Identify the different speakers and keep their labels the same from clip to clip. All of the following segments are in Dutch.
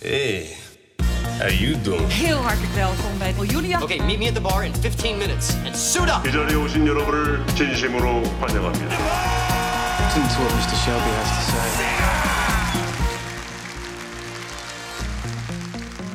Speaker 1: Hey, how you doing?
Speaker 2: Heel hartelijk welkom bij Julia.
Speaker 3: Okay, meet me at the bar in 15 minutes and suit up.
Speaker 4: 이 자리에 오신 여러분을 진심으로 환영합니다.
Speaker 5: Listen to what Mr. Shelby has to say.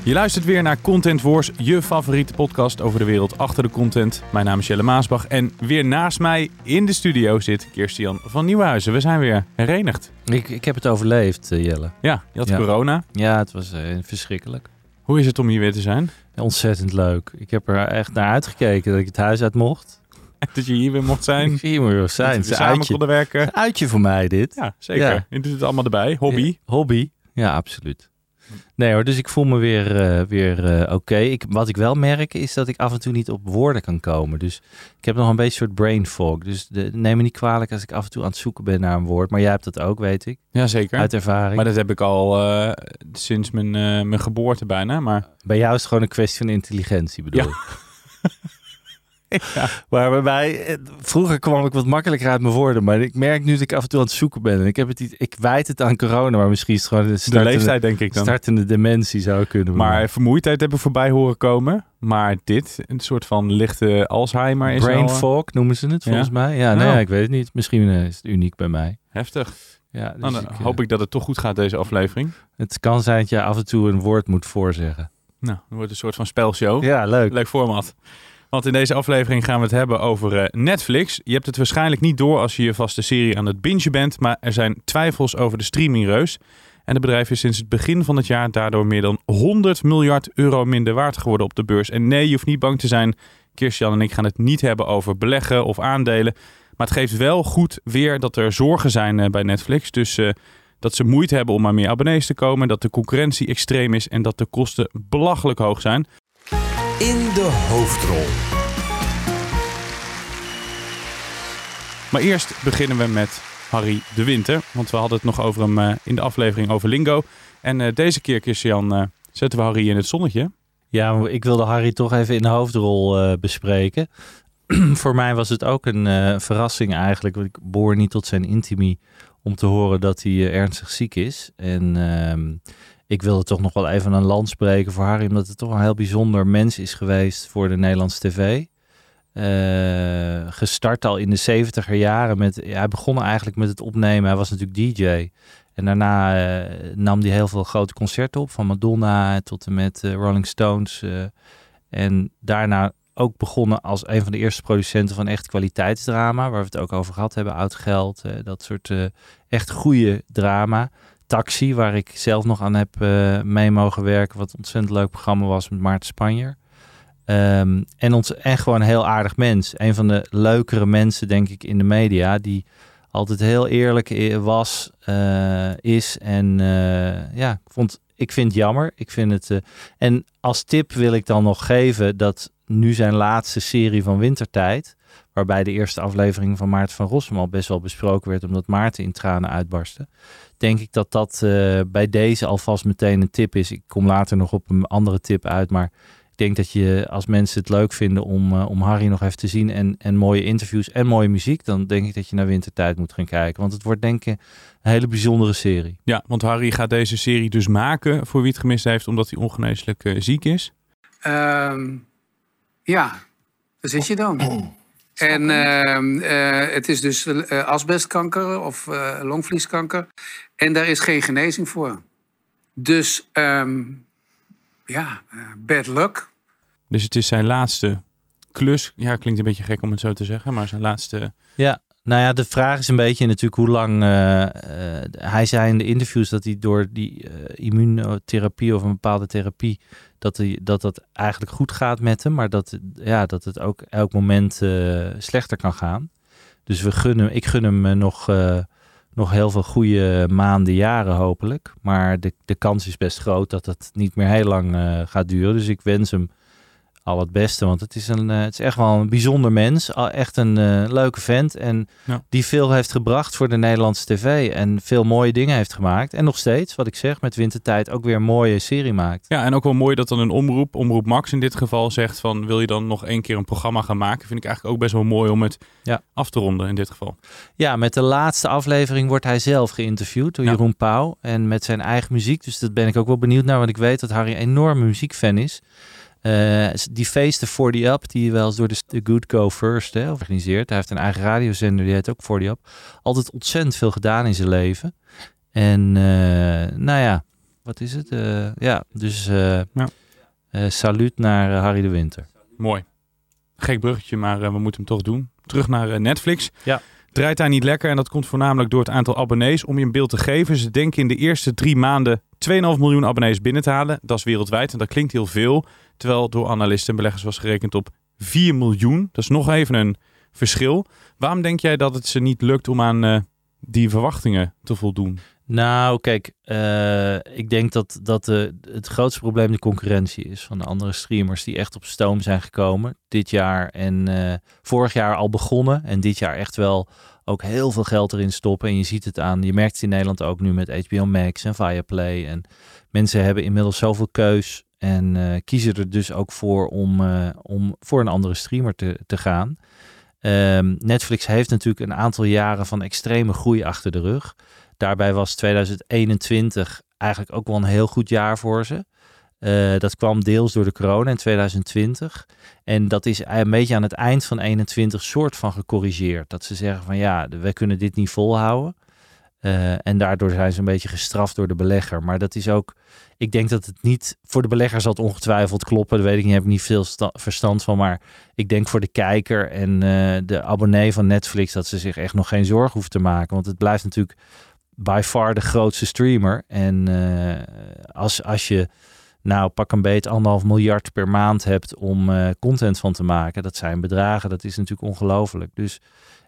Speaker 6: Je luistert weer naar Content Wars, je favoriete podcast over de wereld achter de content. Mijn naam is Jelle Maasbach en weer naast mij in de studio zit Kirstian van Nieuwhuizen. We zijn weer herenigd.
Speaker 7: Ik, ik heb het overleefd, eh, Jelle.
Speaker 6: Ja, je had
Speaker 7: Ja.
Speaker 6: corona.
Speaker 7: Ja, het was eh, verschrikkelijk.
Speaker 6: Hoe is het om hier weer te zijn?
Speaker 7: Ontzettend leuk. Ik heb er echt naar uitgekeken dat ik het huis uit mocht.
Speaker 6: Dat je hier weer mocht zijn.
Speaker 7: Ik zie je weer zijn.
Speaker 6: Dat we samen
Speaker 7: uitje,
Speaker 6: konden werken.
Speaker 7: een uitje voor mij dit.
Speaker 6: Ja, zeker.
Speaker 7: Ja.
Speaker 6: Je doet het allemaal erbij. Hobby.
Speaker 7: Ja, hobby. Ja, absoluut. Nee hoor, dus ik voel me weer, eh, weer eh, oké. Wat ik wel merk is dat ik af en toe niet op woorden kan komen. Dus ik heb nog een beetje een soort brain fog. Dus de, neem me niet kwalijk als ik af en toe aan het zoeken ben naar een woord. Maar jij hebt dat ook, weet ik.
Speaker 6: Ja, zeker.
Speaker 7: Uit ervaring.
Speaker 6: Maar dat heb ik al eh, sinds mijn, mijn geboorte bijna. Maar
Speaker 7: Bij jou is het gewoon een kwestie van intelligentie, bedoel
Speaker 6: Ja.
Speaker 7: ik. Maar bij mij, eh, vroeger kwam ik wat makkelijker uit mijn woorden. Maar ik merk nu dat ik af en toe aan het zoeken ben. En ik, heb het niet, ik wijd het aan corona, maar misschien is het gewoon een
Speaker 6: de leeftijd denk ik dan.
Speaker 7: startende dementie zou kunnen
Speaker 6: Maar vermoeidheid hebben we voorbij horen komen. Maar dit, een soort van lichte Alzheimer is
Speaker 7: Brain
Speaker 6: eh,
Speaker 7: fog noemen ze het volgens
Speaker 6: Ja?
Speaker 7: mij. Ja, nee,
Speaker 6: Nou.
Speaker 7: ja, ik weet het niet. Misschien eh, is het uniek bij mij.
Speaker 6: heftig.
Speaker 7: Ja, dus
Speaker 6: Nou, dan
Speaker 7: ik,
Speaker 6: hoop ik dat het toch goed gaat deze aflevering.
Speaker 7: Het kan zijn dat je af en toe een woord moet voorzeggen.
Speaker 6: Nou, wordt een soort van spelshow.
Speaker 7: Ja, leuk.
Speaker 6: Leuk format. Want in deze aflevering gaan we het hebben over eh, Netflix. Je hebt het waarschijnlijk niet door als je je vaste serie aan het bingen bent, maar er zijn twijfels over de streamingreus. En het bedrijf is sinds het begin van het jaar daardoor meer dan 100 miljard euro minder waard geworden op de beurs. En nee, je hoeft niet bang te zijn. Kirstian en ik gaan het niet hebben over beleggen of aandelen. Maar het geeft wel goed weer dat er zorgen zijn eh, bij Netflix. Dus eh, dat ze moeite hebben om aan meer abonnees te komen, dat de concurrentie extreem is en dat de kosten belachelijk hoog zijn.
Speaker 1: In de hoofdrol.
Speaker 6: Maar eerst beginnen we met Harry de Winter. Want we hadden het nog over hem eh, in de aflevering over Lingo. En eh, deze keer, Christian, eh, zetten we Harry in het zonnetje.
Speaker 7: Ja, ik wilde Harry toch even in de hoofdrol eh, bespreken. Voor mij was het ook een eh, verrassing eigenlijk. Want ik behoor niet tot zijn intimie om te horen dat hij ernstig ziek is. En ehm, ik wilde toch nog wel even een land spreken voor Harry. Omdat het toch een heel bijzonder mens is geweest voor de Nederlandse tv. Eh, gestart al in de 70er jaren. Met, hij begon eigenlijk met het opnemen. Hij was natuurlijk DJ. En daarna eh, nam hij heel veel grote concerten op. Van Madonna tot en met eh, Rolling Stones. en daarna ook begonnen als een van de eerste producenten van echt kwaliteitsdrama. Waar we het ook over gehad hebben. Oud Geld. dat soort echt goede drama. Taxi, waar ik zelf nog aan heb eh, mee mogen werken. Wat een ontzettend leuk programma was met Maarten Spanjer. Ehm, en, ons, en gewoon een heel aardig mens. Een van de leukere mensen, denk ik, in de media. Die altijd heel eerlijk i- was, eh, is. En eh, ja, ik, vond, ik vind het jammer. Ik vind het, eh, en als tip wil ik dan nog geven dat nu zijn laatste serie van Wintertijd... waarbij de eerste aflevering van Maarten van Rossum al best wel besproken werd... omdat Maarten in tranen uitbarstte. Denk ik dat dat eh, bij deze alvast meteen een tip is. Ik kom later nog op een andere tip uit, maar... Ik denk dat je, als mensen het leuk vinden om, eh, om Harry nog even te zien en, en mooie interviews en mooie muziek, dan denk ik dat je naar Wintertijd moet gaan kijken. Want het wordt denk ik een hele bijzondere serie.
Speaker 6: Ja, want Harry gaat deze serie dus maken voor wie het gemist heeft, omdat hij ongeneeslijk eh, ziek is.
Speaker 8: Ehm, ja, daar zit je dan. En ehm, eh, het is dus eh, asbestkanker of eh, longvlieskanker. En daar is geen genezing voor. Dus ehm, ja, eh, bad luck.
Speaker 6: Dus het is zijn laatste klus. Ja, klinkt een beetje gek om het zo te zeggen, maar zijn laatste...
Speaker 7: Ja, nou ja, de vraag is een beetje natuurlijk hoe lang. eh, eh, hij zei in de interviews dat hij door die eh, immunotherapie of een bepaalde therapie. Dat, hij, dat dat eigenlijk goed gaat met hem, maar dat, ja, dat het ook elk moment slechter kan gaan. Dus we gunnen, ik gun hem nog, nog heel veel goede maanden, jaren hopelijk. Maar de, de kans is best groot dat het niet meer heel lang gaat duren. Dus ik wens hem al het beste. Want het is, een, eh, het is echt wel een bijzonder mens. Al echt een eh, leuke vent. En
Speaker 6: Ja.
Speaker 7: die veel heeft gebracht voor de Nederlandse tv. En veel mooie dingen heeft gemaakt. En nog steeds, wat ik zeg, met Wintertijd ook weer een mooie serie maakt.
Speaker 6: Ja, en ook wel mooi dat dan een omroep, Omroep Max in dit geval, zegt van wil je dan nog één keer een programma gaan maken? Vind ik eigenlijk ook best wel mooi om het
Speaker 7: Ja.
Speaker 6: af te ronden in dit geval.
Speaker 7: Ja, met de laatste aflevering wordt hij zelf geïnterviewd door
Speaker 6: Ja.
Speaker 7: Jeroen Pauw. En met zijn eigen muziek. Dus dat ben ik ook wel benieuwd naar. Want ik weet dat Harry een enorme muziekfan is. Eh, die feesten 40 Up, die je wel eens door de, de Good Go First hè, organiseert. Hij heeft een eigen radiozender, die heet ook 40 Up. Altijd ontzettend veel gedaan in zijn leven. En eh, nou ja, wat is het? Eh, ja, dus eh
Speaker 6: Ja.
Speaker 7: eh, saluut naar Harry de Winter.
Speaker 6: Mooi. Gek bruggetje, maar eh, we moeten hem toch doen. Terug naar Netflix.
Speaker 7: Ja.
Speaker 6: Draait daar niet lekker en dat komt voornamelijk door het aantal abonnees. Om je een beeld te geven, ze denken in de eerste drie maanden 2,5 miljoen abonnees binnen te halen. Dat is wereldwijd en dat klinkt heel veel. Terwijl door analisten en beleggers was gerekend op 4 miljoen. Dat is nog even een verschil. Waarom denk jij dat het ze niet lukt om aan eh, die verwachtingen te voldoen?
Speaker 7: Nou, kijk, eh, ik denk dat, dat de, het grootste probleem de concurrentie is van de andere streamers die echt op stoom zijn gekomen dit jaar en eh, vorig jaar al begonnen en dit jaar echt wel ook heel veel geld erin stoppen. En je ziet het aan, je merkt het in Nederland ook nu met HBO Max en Viaplay. En mensen hebben inmiddels zoveel keus en eh, kiezen er dus ook voor om, eh, om voor een andere streamer te, te gaan. Ehm, Netflix heeft natuurlijk een aantal jaren van extreme groei achter de rug. Daarbij was 2021 eigenlijk ook wel een heel goed jaar voor ze. Eh, dat kwam deels door de corona in 2020. En dat is een beetje aan het eind van 21 soort van gecorrigeerd. Dat ze zeggen van ja, we kunnen dit niet volhouden. Eh, en daardoor zijn ze een beetje gestraft door de belegger. Maar dat is ook, ik denk dat het niet, voor de belegger zal het ongetwijfeld kloppen. Dat weet ik niet, heb ik niet veel sta- verstand van. Maar ik denk voor de kijker en eh, de abonnee van Netflix dat ze zich echt nog geen zorgen hoeven te maken. Want het blijft natuurlijk by far de grootste streamer. En als, als je nou pak een beet anderhalf miljard per maand hebt om eh, content van te maken. Dat zijn bedragen, dat is natuurlijk ongelooflijk. Dus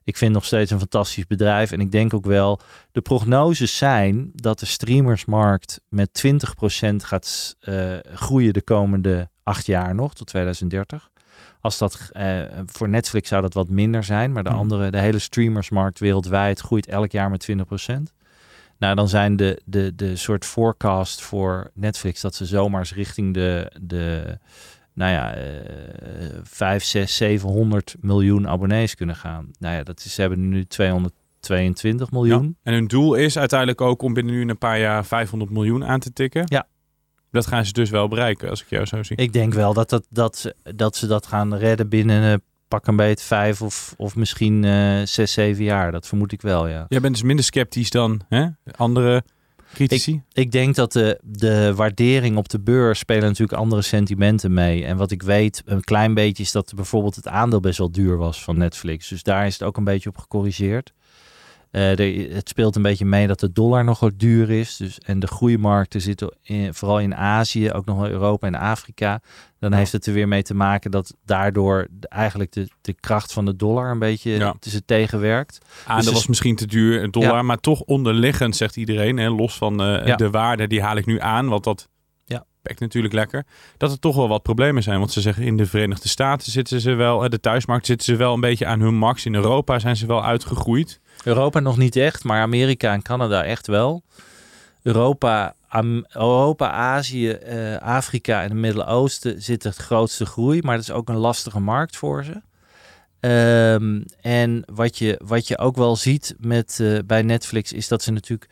Speaker 7: ik vind nog steeds een fantastisch bedrijf. En ik denk ook wel, de prognoses zijn dat de streamersmarkt met 20% gaat eh, groeien de komende acht jaar nog, tot 2030. Als dat eh, voor Netflix zou dat wat minder zijn, maar de
Speaker 6: Mhm.
Speaker 7: andere, de hele streamersmarkt wereldwijd groeit elk jaar met 20%. Nou, dan zijn de, de, de soort forecast voor Netflix dat ze zomaar richting de, de nou ja, eh 5, 6, 700 miljoen abonnees kunnen gaan. Nou ja, dat is, ze hebben nu 222 miljoen.
Speaker 6: En hun doel is uiteindelijk ook om binnen nu een paar jaar 500 miljoen aan te tikken.
Speaker 7: Ja.
Speaker 6: Dat gaan ze dus wel bereiken, als ik jou zo zie.
Speaker 7: Ik denk wel dat, dat, dat, ze, dat ze dat gaan redden binnen eh, pak een beet vijf of, of misschien eh zes, zeven jaar. Dat vermoed ik wel, ja.
Speaker 6: Jij bent dus minder sceptisch dan hè? andere critici?
Speaker 7: Ik denk dat de, de waardering op de beurs spelen natuurlijk andere sentimenten mee. En wat ik weet, een klein beetje is dat bijvoorbeeld het aandeel best wel duur was van Netflix. Dus daar is het ook een beetje op gecorrigeerd. Eh, er- het speelt een beetje mee dat de dollar nogal duur is. Dus, en de groeimarkten zitten in, vooral in Azië, ook nog wel Europa en Afrika. Dan heeft het er weer mee te maken dat daardoor de- eigenlijk de, de kracht van de dollar een beetje
Speaker 6: Ja.
Speaker 7: tussen tegenwerkt.
Speaker 6: Aandeel
Speaker 7: dus-
Speaker 6: was misschien te duur, een dollar,
Speaker 7: Ja.
Speaker 6: maar toch onderliggend, zegt iedereen. Hè? Los van eh, de waarde, die haal ik nu aan, want dat
Speaker 7: Ja.
Speaker 6: pakt natuurlijk lekker. Dat er toch wel wat problemen zijn. Want ze zeggen in de Verenigde Staten zitten ze wel, eh, de thuismarkt zitten ze wel een beetje aan hun max. In Europa zijn ze wel uitgegroeid.
Speaker 7: Europa nog niet echt, maar Amerika en Canada echt wel. Europa, Europa Azië, eh, Afrika en het Midden-Oosten zit het grootste groei, maar dat is ook een lastige markt voor ze. Ehm, en wat je, wat je ook wel ziet met, eh, bij Netflix is dat ze natuurlijk,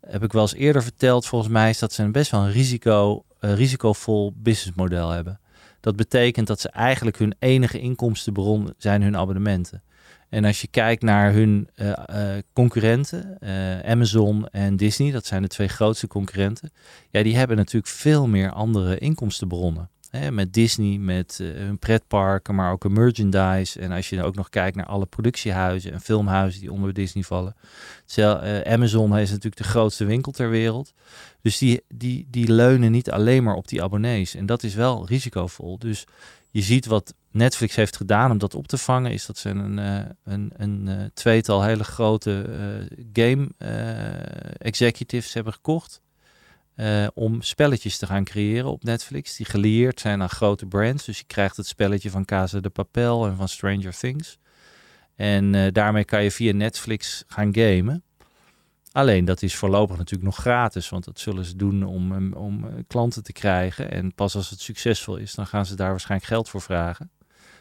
Speaker 7: heb ik wel eens eerder verteld volgens mij, is dat ze een best wel een risico, eh, risicovol businessmodel hebben. Dat betekent dat ze eigenlijk hun enige inkomstenbron zijn hun abonnementen. En als je kijkt naar hun eh, eh, concurrenten, eh, Amazon en Disney, dat zijn de twee grootste concurrenten. Ja, die hebben natuurlijk veel meer andere inkomstenbronnen. Hè, met Disney, met hun pretparken, maar ook een merchandise. En als je ook nog kijkt naar alle productiehuizen en filmhuizen die onder Disney vallen. Amazon is natuurlijk de grootste winkel ter wereld. Dus die, die, die leunen niet alleen maar op die abonnees. En dat is wel risicovol. Dus je ziet wat Netflix heeft gedaan om dat op te vangen, is dat ze een, eh, een, een eh, tweetal hele grote eh, game executives hebben gekocht. om spelletjes te gaan creëren op Netflix. Die gelieerd zijn aan grote brands. Dus je krijgt het spelletje van Casa de Papel en van Stranger Things. En daarmee kan je via Netflix gaan gamen. Alleen dat is voorlopig natuurlijk nog gratis, want dat zullen ze doen om, om eh, klanten te krijgen. En pas als het succesvol is, dan gaan ze daar waarschijnlijk geld voor vragen.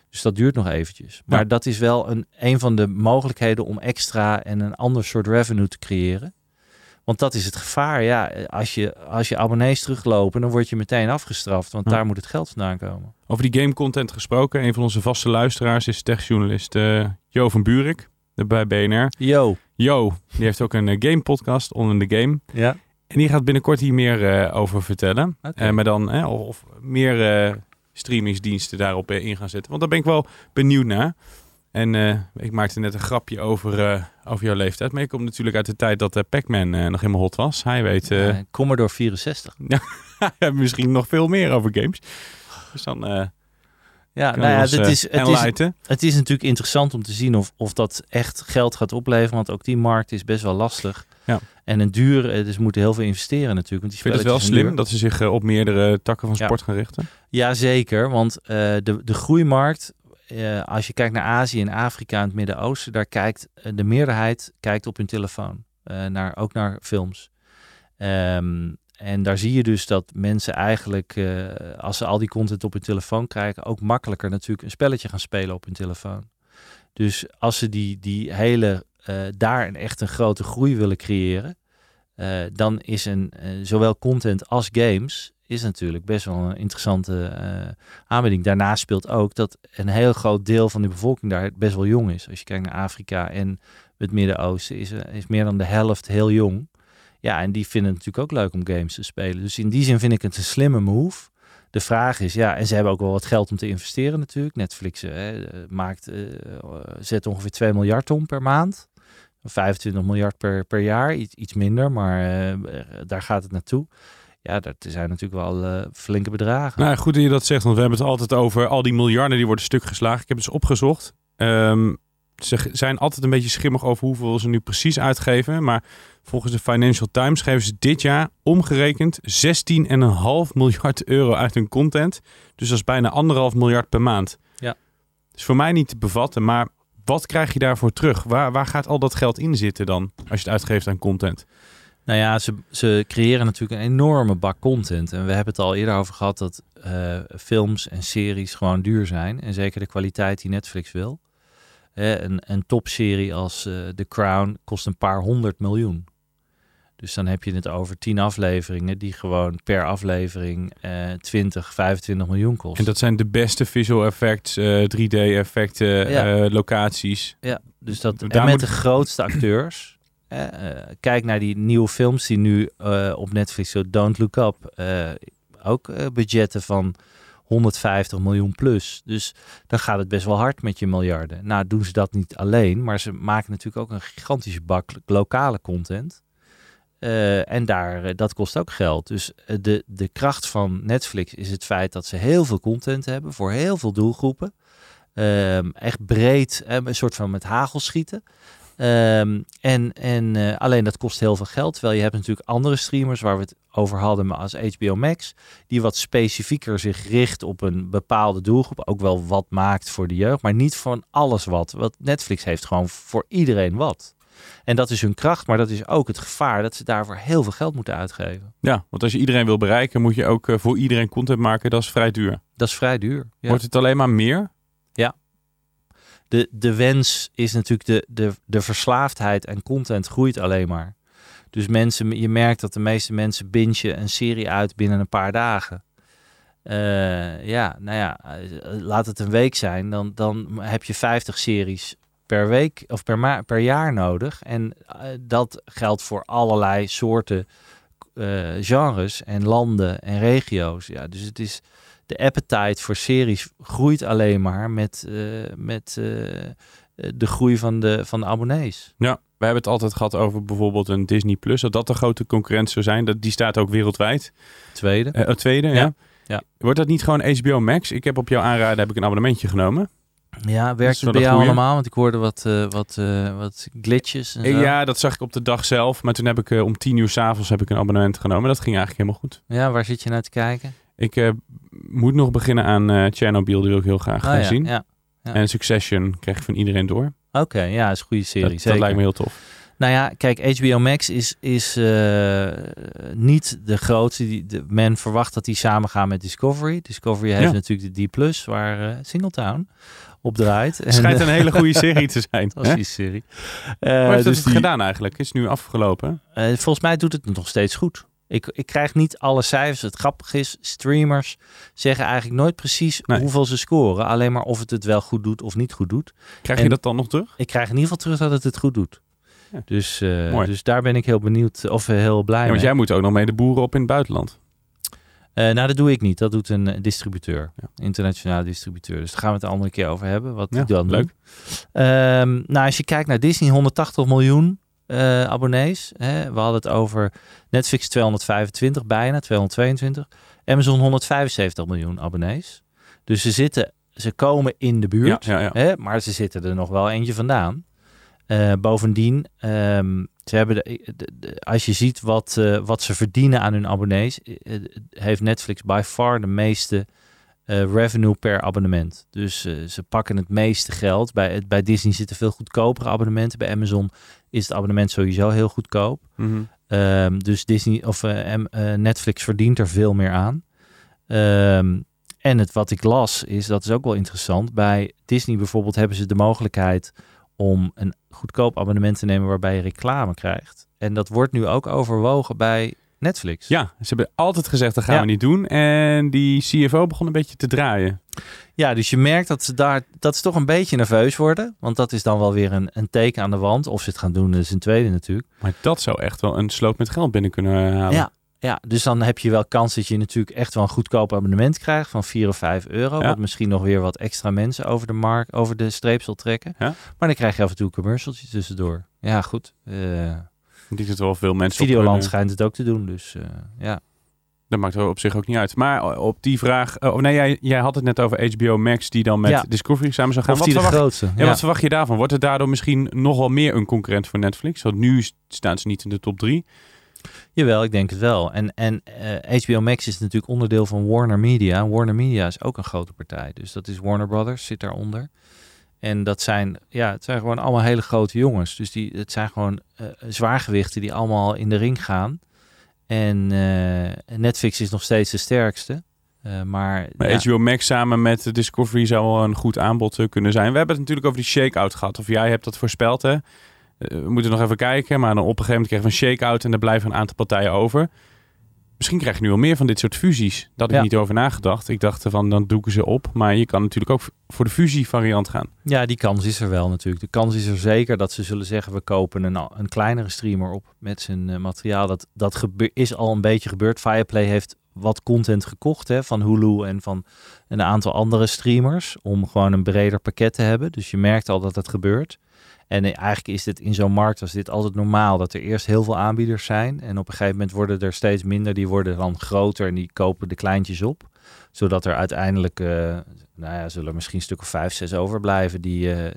Speaker 7: Dus dat duurt nog eventjes. Maar
Speaker 6: Ja.
Speaker 7: dat is wel een, een van de mogelijkheden om extra en een ander soort revenue te creëren. Want dat is het gevaar. Ja, als je, als je abonnees teruglopen, dan word je meteen afgestraft. Want
Speaker 6: Ja.
Speaker 7: daar moet het geld vandaan komen.
Speaker 6: Over die game content gesproken. Een van onze vaste luisteraars is techjournalist eh Jo van Buurik eh, bij BNR.
Speaker 7: Yo.
Speaker 6: Jo, die heeft ook een eh, game podcast, On in the Game.
Speaker 7: Ja.
Speaker 6: En die gaat binnenkort hier meer eh, over vertellen.
Speaker 7: Oké.
Speaker 6: Eh, maar dan, of, meer streamingsdiensten daarop in gaan zetten. Want daar ben ik wel benieuwd naar. En ik maakte net een grapje over, over jouw leeftijd. Maar ik kom natuurlijk uit de tijd dat Pac-Man nog helemaal hot was. Hij weet
Speaker 7: Commodore 64.
Speaker 6: misschien nog veel meer over games. Dus dan
Speaker 7: Ja, nou ja,
Speaker 6: ons,
Speaker 7: het
Speaker 6: eh,
Speaker 7: is, het, is, het is natuurlijk interessant om te zien of, of dat echt geld gaat opleveren. Want ook die markt is best wel lastig.
Speaker 6: Ja.
Speaker 7: En een duur, eh, dus moeten heel veel investeren natuurlijk. Want die
Speaker 6: vind het wel slim
Speaker 7: duur.
Speaker 6: dat ze zich eh, op meerdere takken van
Speaker 7: Ja.
Speaker 6: sport gaan richten.
Speaker 7: Ja, zeker. Want de, de groeimarkt, als je kijkt naar Azië en Afrika en het Midden-Oosten, daar kijkt de meerderheid kijkt op hun telefoon. naar, ook naar films. Ehm, en daar zie je dus dat mensen eigenlijk, eh, als ze al die content op hun telefoon krijgen, ook makkelijker natuurlijk een spelletje gaan spelen op hun telefoon. Dus als ze die, die hele, eh, daar een echt een grote groei willen creëren, eh, dan is een, zowel content als games is natuurlijk best wel een interessante aanbieding. Daarnaast speelt ook dat een heel groot deel van de bevolking daar best wel jong is. Als je kijkt naar Afrika en het Midden-Oosten, is, is meer dan de helft heel jong. Ja, en die vinden het natuurlijk ook leuk om games te spelen. Dus in die zin vind ik het een slimme move. De vraag is, ja, en ze hebben ook wel wat geld om te investeren natuurlijk. Netflix eh, eh, maakt, eh, zet ongeveer 2 miljard om per maand. 25 miljard per, per jaar, iets, iets minder, maar eh, daar gaat het naartoe. Ja, dat zijn natuurlijk wel eh, flinke bedragen.
Speaker 6: Nou, goed dat je dat zegt, want we hebben het altijd over al die miljarden die worden stuk geslagen. Ik heb het eens opgezocht. Ehm, ze zijn altijd een beetje schimmig over hoeveel ze nu precies uitgeven. Maar volgens de Financial Times geven ze dit jaar omgerekend 16,5 miljard euro uit hun content. Dus dat is bijna anderhalf miljard per maand.
Speaker 7: Ja.
Speaker 6: is voor mij niet te bevatten, maar wat krijg je daarvoor terug? Waar, waar gaat al dat geld in zitten dan, als je het uitgeeft aan content?
Speaker 7: Nou ja, ze, ze creëren natuurlijk een enorme bak content. En we hebben het al eerder over gehad dat eh, films en series gewoon duur zijn. En zeker de kwaliteit die Netflix wil. Hè, een, een topserie als eh, The Crown kost een paar honderd miljoen. Dus dan heb je het over tien afleveringen die gewoon per aflevering eh 20, 25 miljoen kosten.
Speaker 6: En dat zijn de beste visual effects, eh, 3D-effecten,
Speaker 7: Ja.
Speaker 6: locaties.
Speaker 7: Ja, dus dat en met
Speaker 6: moet-
Speaker 7: de grootste acteurs. Eh, eh, kijk naar die nieuwe films die nu eh, op Netflix, zo Don't Look Up, eh, ook eh, budgetten van 150 miljoen plus. Dus dan gaat het best wel hard met je miljarden. Nou doen ze dat niet alleen, maar ze maken natuurlijk ook een gigantische bak lokale content. Eh, en daar, eh, dat kost ook geld. Dus eh, de, de kracht van Netflix is het feit dat ze heel veel content hebben voor heel veel doelgroepen. Ehm, echt breed, eh, een soort van met hagel schieten. Ehm, en en eh, alleen dat kost heel veel geld. Terwijl je hebt natuurlijk andere streamers waar we het over hadden, maar als HBO Max, die wat specifieker zich richt op een bepaalde doelgroep. Ook wel wat maakt voor de jeugd, maar niet van alles wat. Want Netflix heeft gewoon voor iedereen wat. En dat is hun kracht, maar dat is ook het gevaar dat ze daarvoor heel veel geld moeten uitgeven.
Speaker 6: Ja, want als je iedereen wil bereiken, moet je ook eh, voor iedereen content maken. Dat is vrij duur.
Speaker 7: Dat is vrij duur. Ja.
Speaker 6: Wordt het alleen maar meer?
Speaker 7: De, de wens is natuurlijk de, de, de verslaafdheid en content groeit alleen maar. Dus mensen, je merkt dat de meeste mensen bingen een serie uit binnen een paar dagen. Eh, ja, nou ja, eh, laat het een week zijn, dan, dan heb je 50 series per week of per, per jaar nodig. En eh, dat geldt voor allerlei soorten eh, genres en landen en regio's. Ja, dus het is de appetite voor series groeit alleen maar met, eh, met eh, de groei van de, van de abonnees.
Speaker 6: Ja, we hebben het altijd gehad over bijvoorbeeld een Disney Plus. Dat dat de grote concurrent zou zijn. Dat, die staat ook wereldwijd.
Speaker 7: Tweede.
Speaker 6: Het tweede, ja.
Speaker 7: Ja, ja.
Speaker 6: Wordt dat niet gewoon HBO Max? Ik heb op jouw aanraden heb ik een abonnementje genomen.
Speaker 7: Ja,
Speaker 6: is
Speaker 7: werkt
Speaker 6: wel
Speaker 7: het bij jou
Speaker 6: goeie.
Speaker 7: allemaal? Want ik hoorde wat, eh, wat, eh, wat glitches en zo.
Speaker 6: Ja, dat zag ik op de dag zelf. Maar toen heb ik eh, om tien uur s'avonds heb ik een abonnement genomen. Dat ging eigenlijk helemaal goed.
Speaker 7: Ja, waar zit je naar te kijken?
Speaker 6: Ik moet nog beginnen aan Chernobyl. Die wil ik heel graag
Speaker 7: Oh ja,
Speaker 6: zien.
Speaker 7: ja. ja.
Speaker 6: En Succession krijg ik van iedereen door.
Speaker 7: Oké, ja, is een goede serie.
Speaker 6: Dat, lijkt me heel tof.
Speaker 7: Nou ja, kijk, HBO Max is, is niet de grootste. Die, de, men verwacht dat die samen gaan met Discovery. Discovery heeft
Speaker 6: Ja.
Speaker 7: natuurlijk de D+, waar Singletown op draait.
Speaker 6: Het schijnt een hele goede serie te zijn.
Speaker 7: Fantastische serie.
Speaker 6: Hoe
Speaker 7: Eh,
Speaker 6: heeft
Speaker 7: dus
Speaker 6: het
Speaker 7: die-
Speaker 6: gedaan eigenlijk? Is het nu afgelopen?
Speaker 7: eh, volgens mij doet het nog steeds goed. Ik, ik krijg niet alle cijfers. Het grappige is, streamers zeggen eigenlijk nooit precies
Speaker 6: Nee.
Speaker 7: hoeveel ze scoren. Alleen maar of het het wel goed doet of niet goed doet.
Speaker 6: Krijg
Speaker 7: En-
Speaker 6: je dat dan nog terug?
Speaker 7: Ik krijg in ieder geval terug dat het het goed doet.
Speaker 6: Ja.
Speaker 7: Dus, eh,
Speaker 6: Mooi.
Speaker 7: dus daar ben ik heel benieuwd of eh, heel blij
Speaker 6: Ja, want
Speaker 7: mee.
Speaker 6: jij moet ook nog mee de boeren op in het buitenland.
Speaker 7: Eh, nou, dat doe ik niet. Dat doet een eh, distributeur.
Speaker 6: Ja.
Speaker 7: Internationale distributeur. Dus daar gaan we het een andere keer over hebben. Wat
Speaker 6: Ja,
Speaker 7: dan
Speaker 6: leuk.
Speaker 7: Ehm, nou, als je kijkt naar Disney, 180 miljoen eh, abonnees. Hè? We hadden het over Netflix 225 bijna, 222. Amazon 175 miljoen abonnees. Dus ze zitten, ze komen in de buurt.
Speaker 6: Ja.
Speaker 7: Hè? Maar ze zitten er nog wel eentje vandaan. Eh, bovendien, ehm, ze hebben de, de- de- als je ziet wat, eh, wat ze verdienen aan hun abonnees, eh, heeft Netflix by far de meeste revenue per abonnement. Dus ze pakken het meeste geld. Bij, bij Disney zitten veel goedkopere abonnementen. Bij Amazon is het abonnement sowieso heel goedkoop.
Speaker 6: Mhm.
Speaker 7: Ehm, dus Disney of M- Netflix verdient er veel meer aan. Ehm, en het wat ik las is, dat is ook wel interessant. Bij Disney bijvoorbeeld hebben ze de mogelijkheid om een goedkoop abonnement te nemen waarbij je reclame krijgt. En dat wordt nu ook overwogen bij Netflix.
Speaker 6: Ja, ze hebben altijd gezegd dat gaan
Speaker 7: Ja.
Speaker 6: we niet doen. En die CFO begon een beetje te draaien.
Speaker 7: Ja, dus je merkt dat ze daar dat ze toch een beetje nerveus worden. Want dat is dan wel weer een, een teken aan de wand. Of ze het gaan doen, dat is een tweede natuurlijk.
Speaker 6: Maar dat zou echt wel een sloot met geld binnen kunnen halen.
Speaker 7: Ja, ja, dus dan heb je wel kans dat je natuurlijk echt wel een goedkoop abonnement krijgt van 4 of 5 euro.
Speaker 6: Ja.
Speaker 7: Wat misschien nog weer wat extra mensen over de markt, over de streep zal trekken.
Speaker 6: Ja.
Speaker 7: Maar dan krijg je af en toe een commercialtje tussendoor. Ja, goed. eh
Speaker 6: Ik denk dat er wel veel mensen
Speaker 7: Videoland schijnt het ook te doen. Dus eh, ja.
Speaker 6: Dat maakt er op zich ook niet uit. Maar op die vraag... Oh, nee, jij, jij had het net over HBO Max die dan met
Speaker 7: Ja.
Speaker 6: Discovery samen zou gaan.
Speaker 7: Of
Speaker 6: Wat
Speaker 7: die de
Speaker 6: verwacht,
Speaker 7: grootste.
Speaker 6: ja,
Speaker 7: Ja.
Speaker 6: wat verwacht je daarvan? Wordt het daardoor misschien nog wel meer een concurrent voor Netflix? Want nu staan ze niet in de top drie.
Speaker 7: Jawel, ik denk het wel. En, en eh, HBO Max is natuurlijk onderdeel van Warner Media. Warner Media is ook een grote partij. Dus dat is Warner Brothers, zit daaronder. En dat zijn, ja, het zijn gewoon allemaal hele grote jongens. Dus die, het zijn gewoon eh, zwaargewichten die allemaal in de ring gaan. En eh, Netflix is nog steeds de sterkste. Eh, maar
Speaker 6: Maar
Speaker 7: ja,
Speaker 6: HBO Max samen met Discovery zou wel een goed aanbod eh, kunnen zijn. We hebben het natuurlijk over die shake-out gehad. Of jij hebt dat voorspeld, hè? Eh, we moeten nog even kijken. Maar dan op een gegeven moment krijgen we een shake-out en er blijven een aantal partijen over. Misschien krijg je nu al meer van dit soort fusies. Daar had ik
Speaker 7: Ja.
Speaker 6: niet over nagedacht. Ik dacht van, dan doeken ze op. Maar je kan natuurlijk ook voor de fusie-variant gaan.
Speaker 7: ja, die kans is er wel natuurlijk. De kans is er zeker dat ze zullen zeggen... we kopen een, een kleinere streamer op met zijn eh, materiaal. Dat, dat gebe- is al een beetje gebeurd. Fireplay heeft wat content gekocht hè, van Hulu en van een aantal andere streamers... om gewoon een breder pakket te hebben. Dus je merkt al dat het gebeurt. En eigenlijk is dit in zo'n markt als dit altijd normaal... dat er eerst heel veel aanbieders zijn... en op een gegeven moment worden er steeds minder. Die worden dan groter en die kopen de kleintjes op zodat er uiteindelijk, eh, nou ja, zullen er misschien een stuk of vijf, zes overblijven die, eh,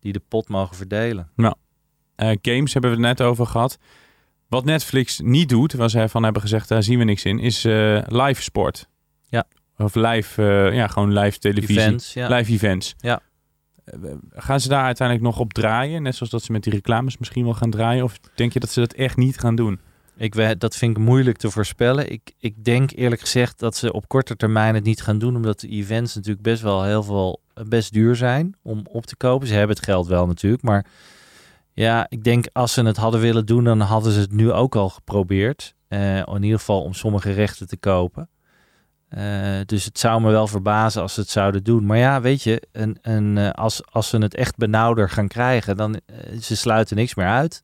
Speaker 7: die de pot mogen verdelen.
Speaker 6: Eh, games hebben we het net over gehad. Wat Netflix niet doet, waar zij van hebben gezegd, daar zien we niks in, is live sport.
Speaker 7: Ja.
Speaker 6: Of live, ja, gewoon live televisie.
Speaker 7: Events, ja.
Speaker 6: Live events.
Speaker 7: Ja.
Speaker 6: Eh, Gaan ze daar uiteindelijk nog op draaien? Net zoals dat ze met die reclames misschien wel gaan draaien? Of denk je dat ze dat echt niet gaan doen?
Speaker 7: Ik dat vind ik moeilijk te voorspellen. Ik, ik denk eerlijk gezegd dat ze op korte termijn het niet gaan doen, omdat de events natuurlijk best wel heel veel, best duur zijn om op te kopen. Ze hebben het geld wel natuurlijk, maar ja, ik denk als ze het hadden willen doen, dan hadden ze het nu ook al geprobeerd. Eh, in ieder geval om sommige rechten te kopen. Eh, dus het zou me wel verbazen als ze het zouden doen. Maar ja, weet je, een, een, eh, als, als ze het echt benauwder gaan krijgen, dan eh, ze sluiten niks meer uit.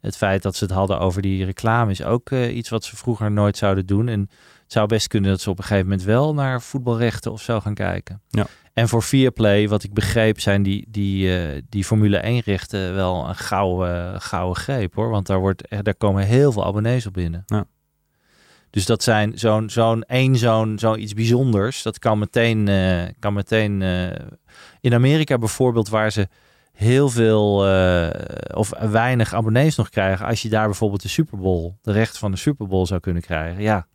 Speaker 7: Het feit dat ze het hadden over die reclame is ook iets wat ze vroeger nooit zouden doen. En het zou best kunnen dat ze op een gegeven moment wel naar voetbalrechten of zo gaan kijken.
Speaker 6: Ja.
Speaker 7: En voor Viaplay, wat ik begreep, zijn die, die, die Formule 1 rechten wel een gouden, gouden greep hoor. Want daar, wordt, daar komen heel veel abonnees op binnen.
Speaker 6: Ja.
Speaker 7: Dus dat zijn zo'n zo'n één zo'n zoiets bijzonders. Dat kan meteen, eh, kan meteen eh, in Amerika bijvoorbeeld, waar ze heel veel eh, of weinig abonnees nog krijgen. Als je daar bijvoorbeeld de Super Bowl, de recht van de Super Bowl zou kunnen krijgen. Ja,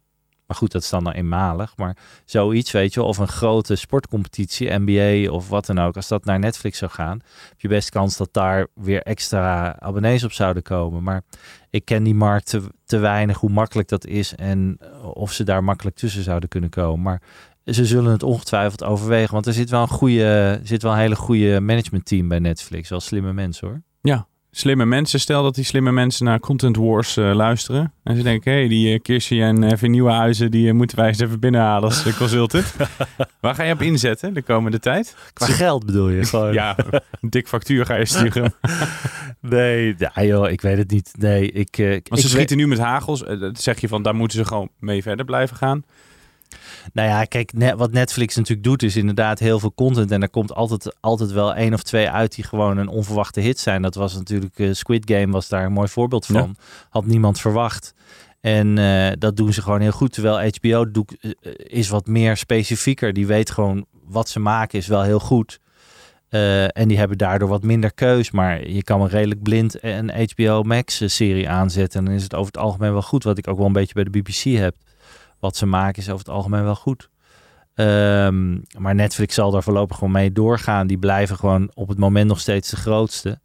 Speaker 7: maar goed, dat is dan nou eenmalig. Maar zoiets, weet je, of een grote sportcompetitie, NBA of wat dan ook. Als dat naar Netflix zou gaan, heb je best kans dat daar weer extra abonnees op zouden komen. Maar ik ken die markt te, te weinig, hoe makkelijk dat is en of ze daar makkelijk tussen zouden kunnen komen. Maar ze zullen het ongetwijfeld overwegen, want er zit wel een goede, zit wel een hele goede managementteam bij Netflix. Wel slimme mensen hoor.
Speaker 6: Ja, slimme mensen. Stel dat die slimme mensen naar Content Wars eh, luisteren. En ze denken, hé, hey, die uh, Kirsi en even Nieuwenhuizen, die moeten wij eens even binnenhalen als uh, consultant. Waar ga je op inzetten de komende tijd?
Speaker 7: Qua geld bedoel je? Gewoon.
Speaker 6: Ja, een dik factuur ga je sturen.
Speaker 7: nee, ja, joh, ik weet het niet. Nee, ik,
Speaker 6: Want
Speaker 7: ik
Speaker 6: ze schieten nu met hagels. Dat zeg je van, daar moeten ze gewoon mee verder blijven gaan.
Speaker 7: Nou ja, kijk, net, wat Netflix natuurlijk doet is inderdaad heel veel content. En er komt altijd, altijd wel één of twee uit die gewoon een onverwachte hit zijn. Dat was natuurlijk, uh, Squid Game was daar een mooi voorbeeld van. Ja. Had niemand verwacht. En uh, dat doen ze gewoon heel goed. Terwijl HBO uh, is wat meer specifieker. Die weet gewoon wat ze maken is wel heel goed. Uh, en die hebben daardoor wat minder keus. Maar je kan wel redelijk blind een HBO Max serie aanzetten. En dan is het over het algemeen wel goed. Wat ik ook wel een beetje bij de BBC heb wat ze maken is over het algemeen wel goed. Um, maar Netflix zal daar voorlopig gewoon mee doorgaan. Die blijven gewoon op het moment nog steeds de grootste.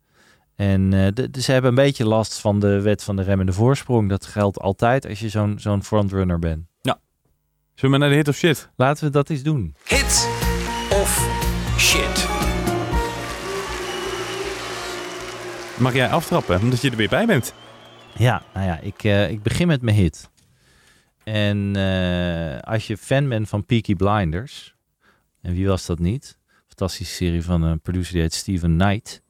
Speaker 7: En uh, de, de, ze hebben een beetje last van de wet van de remmende voorsprong. Dat geldt altijd als je zo'n zo'n frontrunner bent.
Speaker 6: Ja. Zullen we naar de hit of shit?
Speaker 7: Laten we dat eens doen.
Speaker 1: Hit of shit?
Speaker 6: Mag jij aftrappen, omdat je er weer bij bent?
Speaker 7: Ja, nou ja, ik, uh, ik begin met mijn hit. En uh, als je fan bent van Peaky Blinders, en wie was dat niet? Fantastische serie van een producer die heet Steven Knight.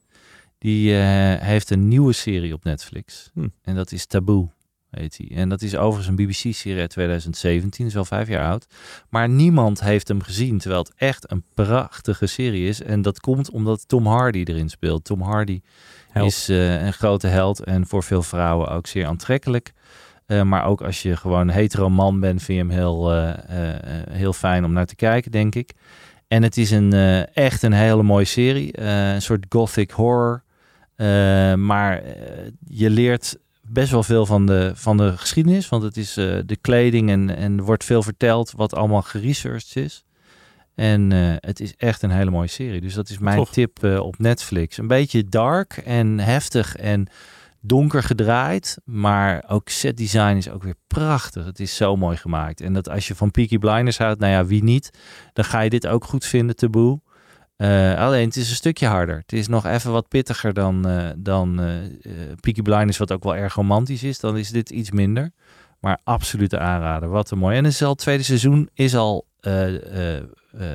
Speaker 7: Die uh, heeft een nieuwe serie op Netflix.
Speaker 6: Hm.
Speaker 7: En dat is Taboe, heet hij. En dat is overigens een BBC-serie uit 2017, is al vijf jaar oud. Maar niemand heeft hem gezien, terwijl het echt een prachtige serie is. En dat komt omdat Tom Hardy erin speelt. Tom Hardy held. is uh, een grote held en voor veel vrouwen ook zeer aantrekkelijk. Uh, maar ook als je gewoon een hetero man bent, vind je hem heel, uh, uh, heel fijn om naar te kijken, denk ik. En het is een, echt een hele mooie serie. een soort gothic horror. maar je leert best wel veel van de, van de geschiedenis. Want het is de kleding en, en er wordt veel verteld wat allemaal geresearched is. En het is echt een hele mooie serie. Dus dat is mijn tip op Netflix. Een beetje dark en heftig en donker gedraaid, maar ook set design is ook weer prachtig. Het is zo mooi gemaakt. En dat als je van Peaky Blinders houdt, nou ja, wie niet, dan ga je dit ook goed vinden, taboe. Uh, alleen het is een stukje harder. Het is nog even wat pittiger dan, uh, dan uh, Peaky Blinders, wat ook wel erg romantisch is. Dan is dit iets minder. Maar absolute aanrader. Wat een mooi. En het, is al, het tweede seizoen is al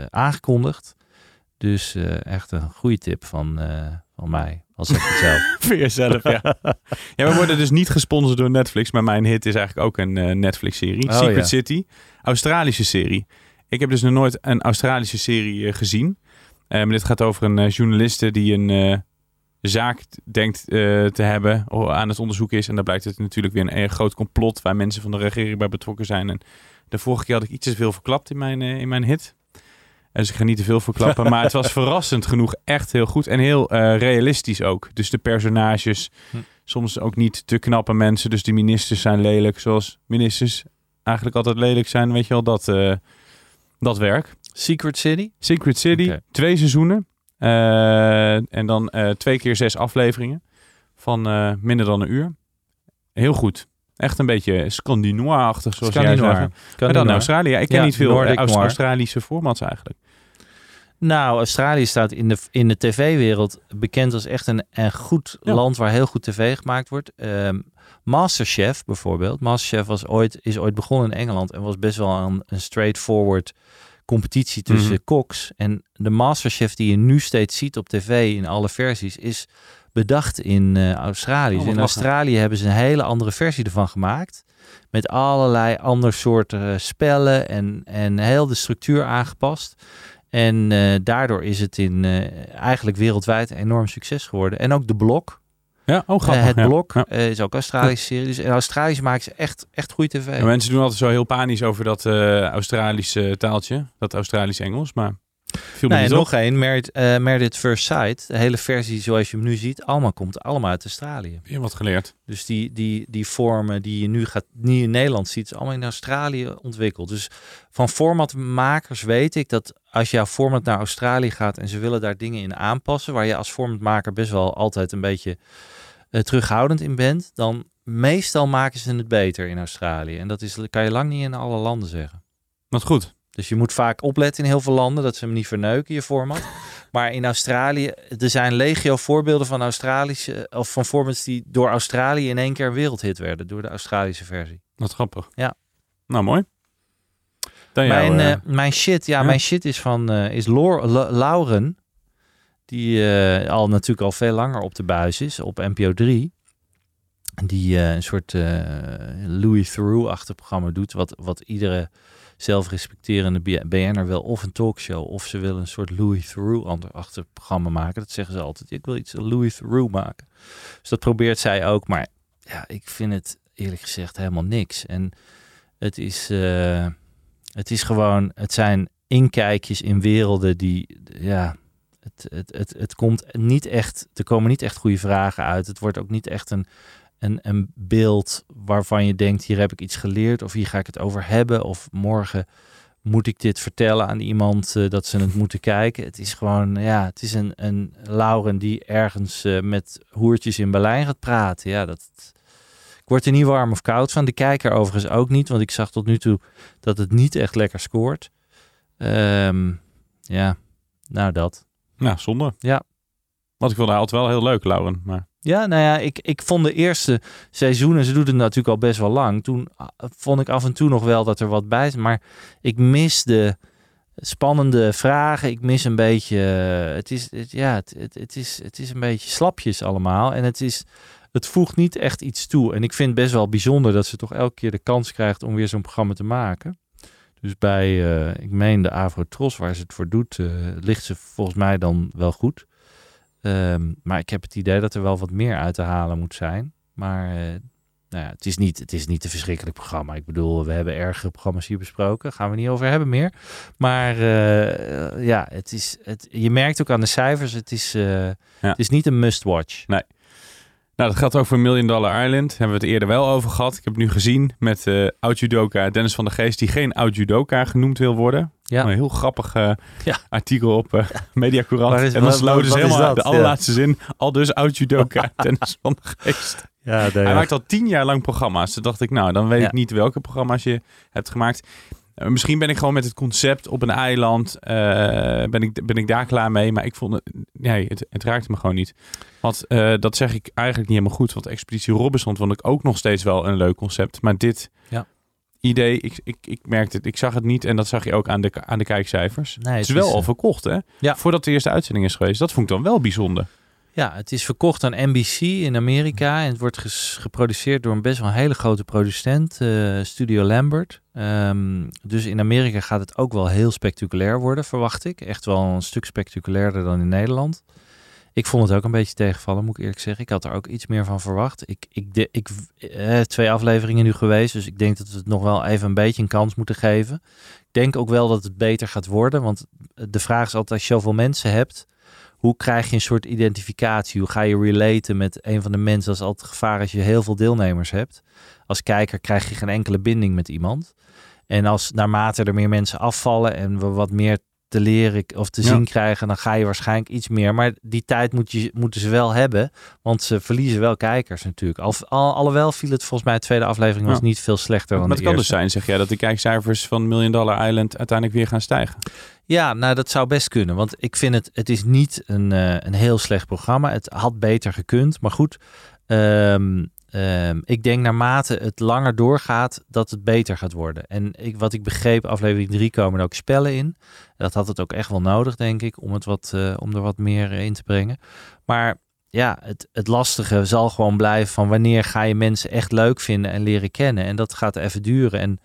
Speaker 7: aangekondigd. Dus echt een goede tip van, van mij. Als ik het zelf.
Speaker 6: Voor jezelf, ja. ja, we worden dus niet gesponsord door Netflix, maar mijn hit is eigenlijk ook een uh, Netflix-serie.
Speaker 7: Oh,
Speaker 6: Secret
Speaker 7: ja.
Speaker 6: City, Australische serie. Ik heb dus nog nooit een Australische serie uh, gezien. Maar dit gaat over een uh, journaliste die een zaak denkt te hebben, aan het onderzoek is. En dan blijkt het natuurlijk weer een, een groot complot waar mensen van de regering bij betrokken zijn. En de vorige keer had ik iets te veel verklapt in mijn, in mijn hit. Dus ik ga niet te veel verklappen. maar het was verrassend genoeg echt heel goed. En heel uh, realistisch ook. Dus de personages. Hm. Soms ook niet te knappe mensen. Dus de ministers zijn lelijk. Zoals ministers eigenlijk altijd lelijk zijn. Weet je wel, dat, uh, dat werk.
Speaker 7: Secret City?
Speaker 6: Secret City. Okay. Twee seizoenen. Uh, en dan twee keer zes afleveringen. Van minder dan een uur. Heel goed. Echt een beetje Scandinois-achtig, zoals jij zei. Maar dan Australië. Ik ken ja, niet veel Aust Australische formats eigenlijk.
Speaker 7: Nou, Australië staat in de, in de tv-wereld bekend als echt een, een goed ja. land waar heel goed tv gemaakt wordt. Um, Masterchef bijvoorbeeld. Masterchef was ooit, is ooit begonnen in Engeland en was best wel een, een straightforward competitie tussen -hmm. koks. En de Masterchef die je nu steeds ziet op tv in alle versies is bedacht in uh, Australië. Oh, in Australië hebben ze een hele andere versie ervan gemaakt. Met allerlei andere soorten spellen en, en heel de structuur aangepast. En uh, daardoor is het in, uh, eigenlijk wereldwijd een enorm succes geworden. En ook de blok.
Speaker 6: Ja, oh
Speaker 7: Eh, het
Speaker 6: ja.
Speaker 7: Blok
Speaker 6: Ja.
Speaker 7: eh, is ook Australische serie. Dus in Australië maken ze echt, echt goede tv.
Speaker 6: En mensen doen altijd zo heel panisch over dat eh, Australische taaltje. Dat Australisch Engels. Maar viel
Speaker 7: en
Speaker 6: op.
Speaker 7: nog één, eh, Married at First Sight. De hele versie zoals je hem nu ziet, allemaal komt allemaal uit Australië.
Speaker 6: Weer wat geleerd.
Speaker 7: Dus die, die, die vormen die je nu gaat, niet in Nederland ziet, is allemaal in Australië ontwikkeld. Dus van formatmakers weet ik dat als jouw format naar Australië gaat en ze willen daar dingen in aanpassen, waar je als formatmaker best wel altijd een beetje eh, terughoudend in bent, dan meestal maken ze het beter in Australië. En dat is, kan je lang niet in alle landen zeggen.
Speaker 6: Wat goed.
Speaker 7: Dus je moet vaak opletten in heel veel landen dat ze hem niet verneuken, je format. Maar in Australië, er zijn legio voorbeelden van Australische of van formats die door Australië in één keer wereldhit werden door de Australische versie.
Speaker 6: Wat grappig.
Speaker 7: Ja.
Speaker 6: Nou, mooi. Dan
Speaker 7: mijn,
Speaker 6: jou, eh,
Speaker 7: eh, mijn shit, ja,
Speaker 6: ja.
Speaker 7: mijn shit is van eh, is Lor- La- Lauren, die al natuurlijk al veel langer op de buis is op NPO 3. Die een soort Louis Theroux-achtig programma doet, wat, wat iedere zelfrespecterende BN'er wil of een talkshow of ze willen een soort Louis Theroux-achtig programma maken. Dat zeggen ze altijd. Ik wil iets Louis Theroux maken. Dus dat probeert zij ook, maar ja, ik vind het eerlijk gezegd helemaal niks. En het is, eh, het is gewoon, het zijn inkijkjes in werelden die, ja, het, het, het, het komt niet echt, er komen niet echt goede vragen uit. Het wordt ook niet echt een, een, een beeld waarvan je denkt, hier heb ik iets geleerd of hier ga ik het over hebben of morgen moet ik dit vertellen aan iemand eh, dat ze het moeten kijken. Het is gewoon, ja, het is een, een Lauren die ergens eh, met hoertjes in Berlijn gaat praten. Ja, dat, ik word er niet warm of koud van. De kijker overigens ook niet, want ik zag tot nu toe dat het niet echt lekker scoort. Ehm, ja, nou dat.
Speaker 6: Ja, zonde.
Speaker 7: Ja.
Speaker 6: Want ik vond haar altijd wel heel leuk, Lauren. Maar
Speaker 7: Ja, nou ja, ik, ik vond de eerste seizoenen, ze doet het natuurlijk al best wel lang. Toen ah, vond ik af en toe nog wel dat er wat bij is. Maar ik mis de spannende vragen. Ik mis een beetje. eh, Het is, het, ja, het, het, het is, het is een beetje slapjes allemaal. En het is. Het voegt niet echt iets toe. En ik vind het best wel bijzonder dat ze toch elke keer de kans krijgt om weer zo'n programma te maken. Dus bij, eh, ik meen de Avro-Tros, waar ze het voor doet, eh, ligt ze volgens mij dan wel goed. Ehm, maar ik heb het idee dat er wel wat meer uit te halen moet zijn. Maar eh, nou ja, het, is niet, het is niet een verschrikkelijk programma. Ik bedoel, we hebben ergere programma's hier besproken. Gaan we niet over hebben meer. Maar eh, ja, het is, het, je merkt ook aan de cijfers, het is, eh, het is niet een must-watch.
Speaker 6: Nee. Nou, dat geldt ook voor Million Dollar Island. Hebben we het eerder wel over gehad. Ik heb het nu gezien met eh oud-judoka Dennis van der Geest, die geen oud-judoka genoemd wil worden.
Speaker 7: Ja.
Speaker 6: Een heel grappig eh,
Speaker 7: Ja.
Speaker 6: artikel op eh Media Courant.
Speaker 7: Is-
Speaker 6: en dan sloot dus helemaal de
Speaker 7: Ja.
Speaker 6: allerlaatste zin. Al dus oud-judoka Dennis van der Geest.
Speaker 7: Ja,
Speaker 6: Hij maakt al tien jaar lang programma's. Toen dacht ik, nou, dan weet
Speaker 7: Ja.
Speaker 6: ik niet welke programma's je hebt gemaakt. Eh, misschien ben ik gewoon met het concept op een eiland, eh, ben, ik, ben ik daar klaar mee. Maar ik vond het, nee, het, het raakte me gewoon niet. Want eh, dat zeg ik eigenlijk niet helemaal goed. Want Expeditie Robinson vond ik ook nog steeds wel een leuk concept. Maar dit
Speaker 7: Ja.
Speaker 6: Idee, ik, ik, ik merkte het, ik zag het niet. En dat zag je ook aan de, aan de kijkcijfers.
Speaker 7: Nee,
Speaker 6: het is wel
Speaker 7: is,
Speaker 6: al verkocht, hè?
Speaker 7: Ja.
Speaker 6: Voordat de eerste uitzending is geweest. Dat vond ik dan wel bijzonder.
Speaker 7: Ja, het is verkocht aan NBC in Amerika en het wordt geproduceerd door een best wel een hele grote producent, eh, Studio Lambert. Ehm, dus in Amerika gaat het ook wel heel spectaculair worden, verwacht ik. Echt wel een stuk spectaculairder dan in Nederland. Ik vond het ook een beetje tegenvallen, moet ik eerlijk zeggen. Ik had er ook iets meer van verwacht. Ik, ik, de, ik, eh, twee afleveringen nu geweest, dus ik denk dat we het nog wel even een beetje een kans moeten geven. Ik denk ook wel dat het beter gaat worden, want de vraag is altijd als je zoveel mensen hebt, hoe krijg je een soort identificatie? Hoe ga je relaten met een van de mensen? Dat is altijd gevaar als je heel veel deelnemers hebt. Als kijker krijg je geen enkele binding met iemand. En als naarmate er meer mensen afvallen en we wat meer te leren of te
Speaker 6: Ja.
Speaker 7: zien krijgen, dan ga je waarschijnlijk iets meer. Maar die tijd moet je, moeten ze wel hebben, want ze verliezen wel kijkers natuurlijk. Al, al, alhoewel viel het volgens mij, de tweede aflevering was niet veel slechter dan
Speaker 6: Maar
Speaker 7: de
Speaker 6: het kan dus zijn, zeg jij, dat de kijkcijfers van Million Dollar Island uiteindelijk weer gaan stijgen.
Speaker 7: Ja, nou dat zou best kunnen. Want ik vind het, het is niet een, eh, een heel slecht programma. Het had beter gekund. Maar goed, ehm, ehm, ik denk naarmate het langer doorgaat, dat het beter gaat worden. En ik, wat ik begreep, aflevering 3 komen er ook spellen in. Dat had het ook echt wel nodig, denk ik, om, het wat, eh, om er wat meer in te brengen. Maar ja, het, het lastige zal gewoon blijven van wanneer ga je mensen echt leuk vinden en leren kennen. En dat gaat even duren. En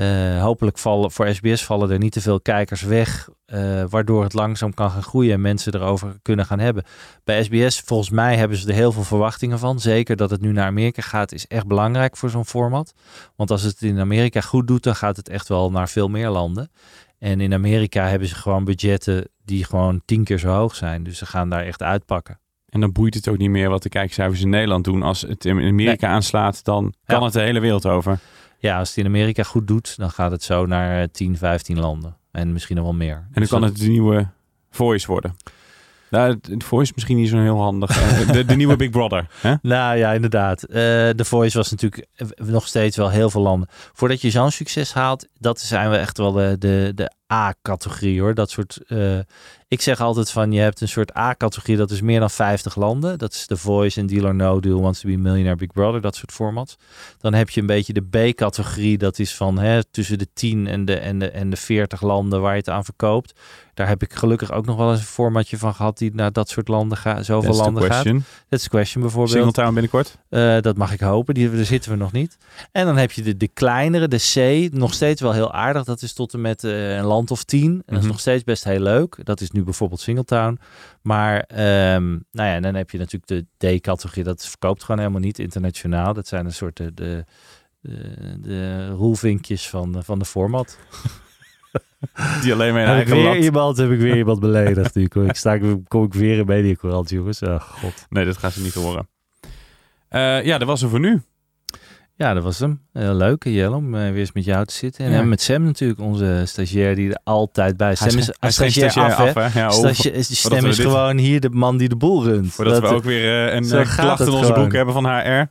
Speaker 7: eh, hopelijk vallen voor SBS vallen er niet te veel kijkers weg eh, waardoor het langzaam kan gaan groeien en mensen erover kunnen gaan hebben. Bij SBS, volgens mij, hebben ze er heel veel verwachtingen van. Zeker dat het nu naar Amerika gaat, is echt belangrijk voor zo'n format. Want als het in Amerika goed doet, dan gaat het echt wel naar veel meer landen. En in Amerika hebben ze gewoon budgetten die gewoon tien keer zo hoog zijn. Dus ze gaan daar echt uitpakken.
Speaker 6: En dan boeit het ook niet meer wat de kijkcijfers in Nederland doen. Als het in Amerika aanslaat, dan kan
Speaker 7: Ja.
Speaker 6: het de hele wereld over.
Speaker 7: Ja, als het in Amerika goed doet, dan gaat het zo naar eh, 10, 15 landen. En misschien nog wel meer.
Speaker 6: En dan
Speaker 7: Dus
Speaker 6: kan
Speaker 7: dat-
Speaker 6: het de nieuwe Voice worden. Nou, het Voice is misschien niet zo heel handig. Eh, de, de nieuwe Big Brother. Hè?
Speaker 7: Nou ja, inderdaad. Eh The Voice was natuurlijk eh, nog steeds wel heel veel landen. Voordat je zo'n succes haalt, dat zijn we echt wel de, de, de A-categorie hoor. Dat soort. eh, ik zeg altijd van je hebt een soort A-categorie, dat is meer dan 50 landen. Dat is The Voice en Deal or No Deal, Wants to be Millionaire, Big Brother, dat soort formats. Dan heb je een beetje de B-categorie, dat is van hè, tussen de 10 en de, en, de, en de 40 landen waar je het aan verkoopt. Daar heb ik gelukkig ook nog wel eens een formatje van gehad die naar dat soort landen gaat, zoveel
Speaker 6: That's
Speaker 7: landen gaat.
Speaker 6: question.
Speaker 7: That's the question bijvoorbeeld.
Speaker 6: Singletown binnenkort.
Speaker 7: Eh, dat mag ik hopen. Die, daar zitten we nog niet. En dan heb je de, de kleinere, de C. Nog steeds wel heel aardig. Dat is tot en met eh, een land of tien. En dat is
Speaker 6: Mhm.
Speaker 7: nog steeds best heel leuk. Dat is nu bijvoorbeeld Singletown. Maar ehm, nou ja, en dan heb je natuurlijk de D-categorie. Dat verkoopt gewoon helemaal niet internationaal. Dat zijn een soort de, de, de, de roelvinkjes van, van de format.
Speaker 6: Die alleen maar
Speaker 7: Heb ik
Speaker 6: eigen
Speaker 7: weer
Speaker 6: land.
Speaker 7: iemand, heb ik weer iemand beledigd. Nu kom ik, sta, kom ik weer in Mediacorant, jongens. Oh, god.
Speaker 6: Nee, dat gaan ze niet horen. Eh, ja, dat was er voor nu.
Speaker 7: Ja, dat was hem. Heel leuk, Jelle, om eh, weer eens met jou te zitten. En
Speaker 6: Ja.
Speaker 7: met Sam natuurlijk, onze stagiair die er altijd bij is. Sam
Speaker 6: is- hij
Speaker 7: stagiair
Speaker 6: stagiair
Speaker 7: af, hè?
Speaker 6: af, hè? Ja,
Speaker 7: Stagiair- Sam is
Speaker 6: dit-
Speaker 7: gewoon hier de man die de boel runt.
Speaker 6: Voordat
Speaker 7: Dat-
Speaker 6: we ook weer eh, een eh, klacht in onze
Speaker 7: gewoon.
Speaker 6: boek hebben van HR.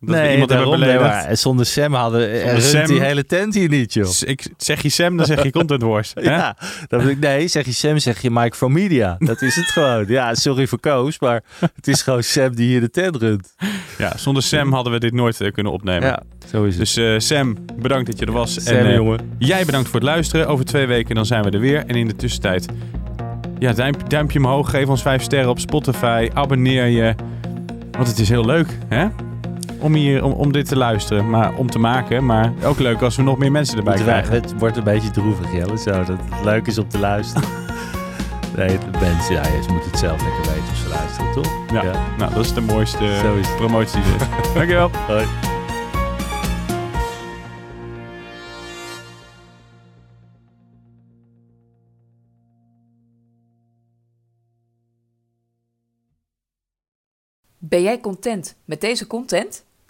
Speaker 6: Dat we
Speaker 7: nee,
Speaker 6: iemand hebben
Speaker 7: daarom, nee,
Speaker 6: beledigd.
Speaker 7: maar zonder Sam hadden er
Speaker 6: Zonder Sam-
Speaker 7: die hele tent hier niet, joh.
Speaker 6: Ik, zeg je Sam, dan zeg je Content Wars.
Speaker 7: Ja, dan bedoel ik, nee, zeg je Sam, zeg je Mike from Media. Dat is het gewoon. Ja, sorry voor Koos, maar het is gewoon Sam die hier de tent runt.
Speaker 6: Ja, zonder Sam hadden we dit nooit eh, kunnen opnemen.
Speaker 7: Ja, zo is het.
Speaker 6: Dus eh, Sam, bedankt dat je er was.
Speaker 7: Sam,
Speaker 6: en, eh,
Speaker 7: jongen.
Speaker 6: Jij bedankt voor het luisteren. Over twee weken dan zijn we er weer. En in de tussentijd, ja, duimpje, duimpje omhoog. Geef ons vijf sterren op Spotify. Abonneer je. Want het is heel leuk, hè? Om, hier, om, om dit te luisteren, maar om te maken. Maar ook leuk als we nog meer mensen erbij
Speaker 7: Het,
Speaker 6: krijgen.
Speaker 7: het wordt een beetje droevig, Jelle, zo. Dat het leuk is om te luisteren. nee, de mensen, ja, ze moeten het zelf lekker weten of ze luisteren, toch?
Speaker 6: Ja, nou, dat is de mooiste
Speaker 7: Zo is het.
Speaker 6: promotie is. Dankjewel.
Speaker 7: Hoi.
Speaker 2: Ben jij content met deze content?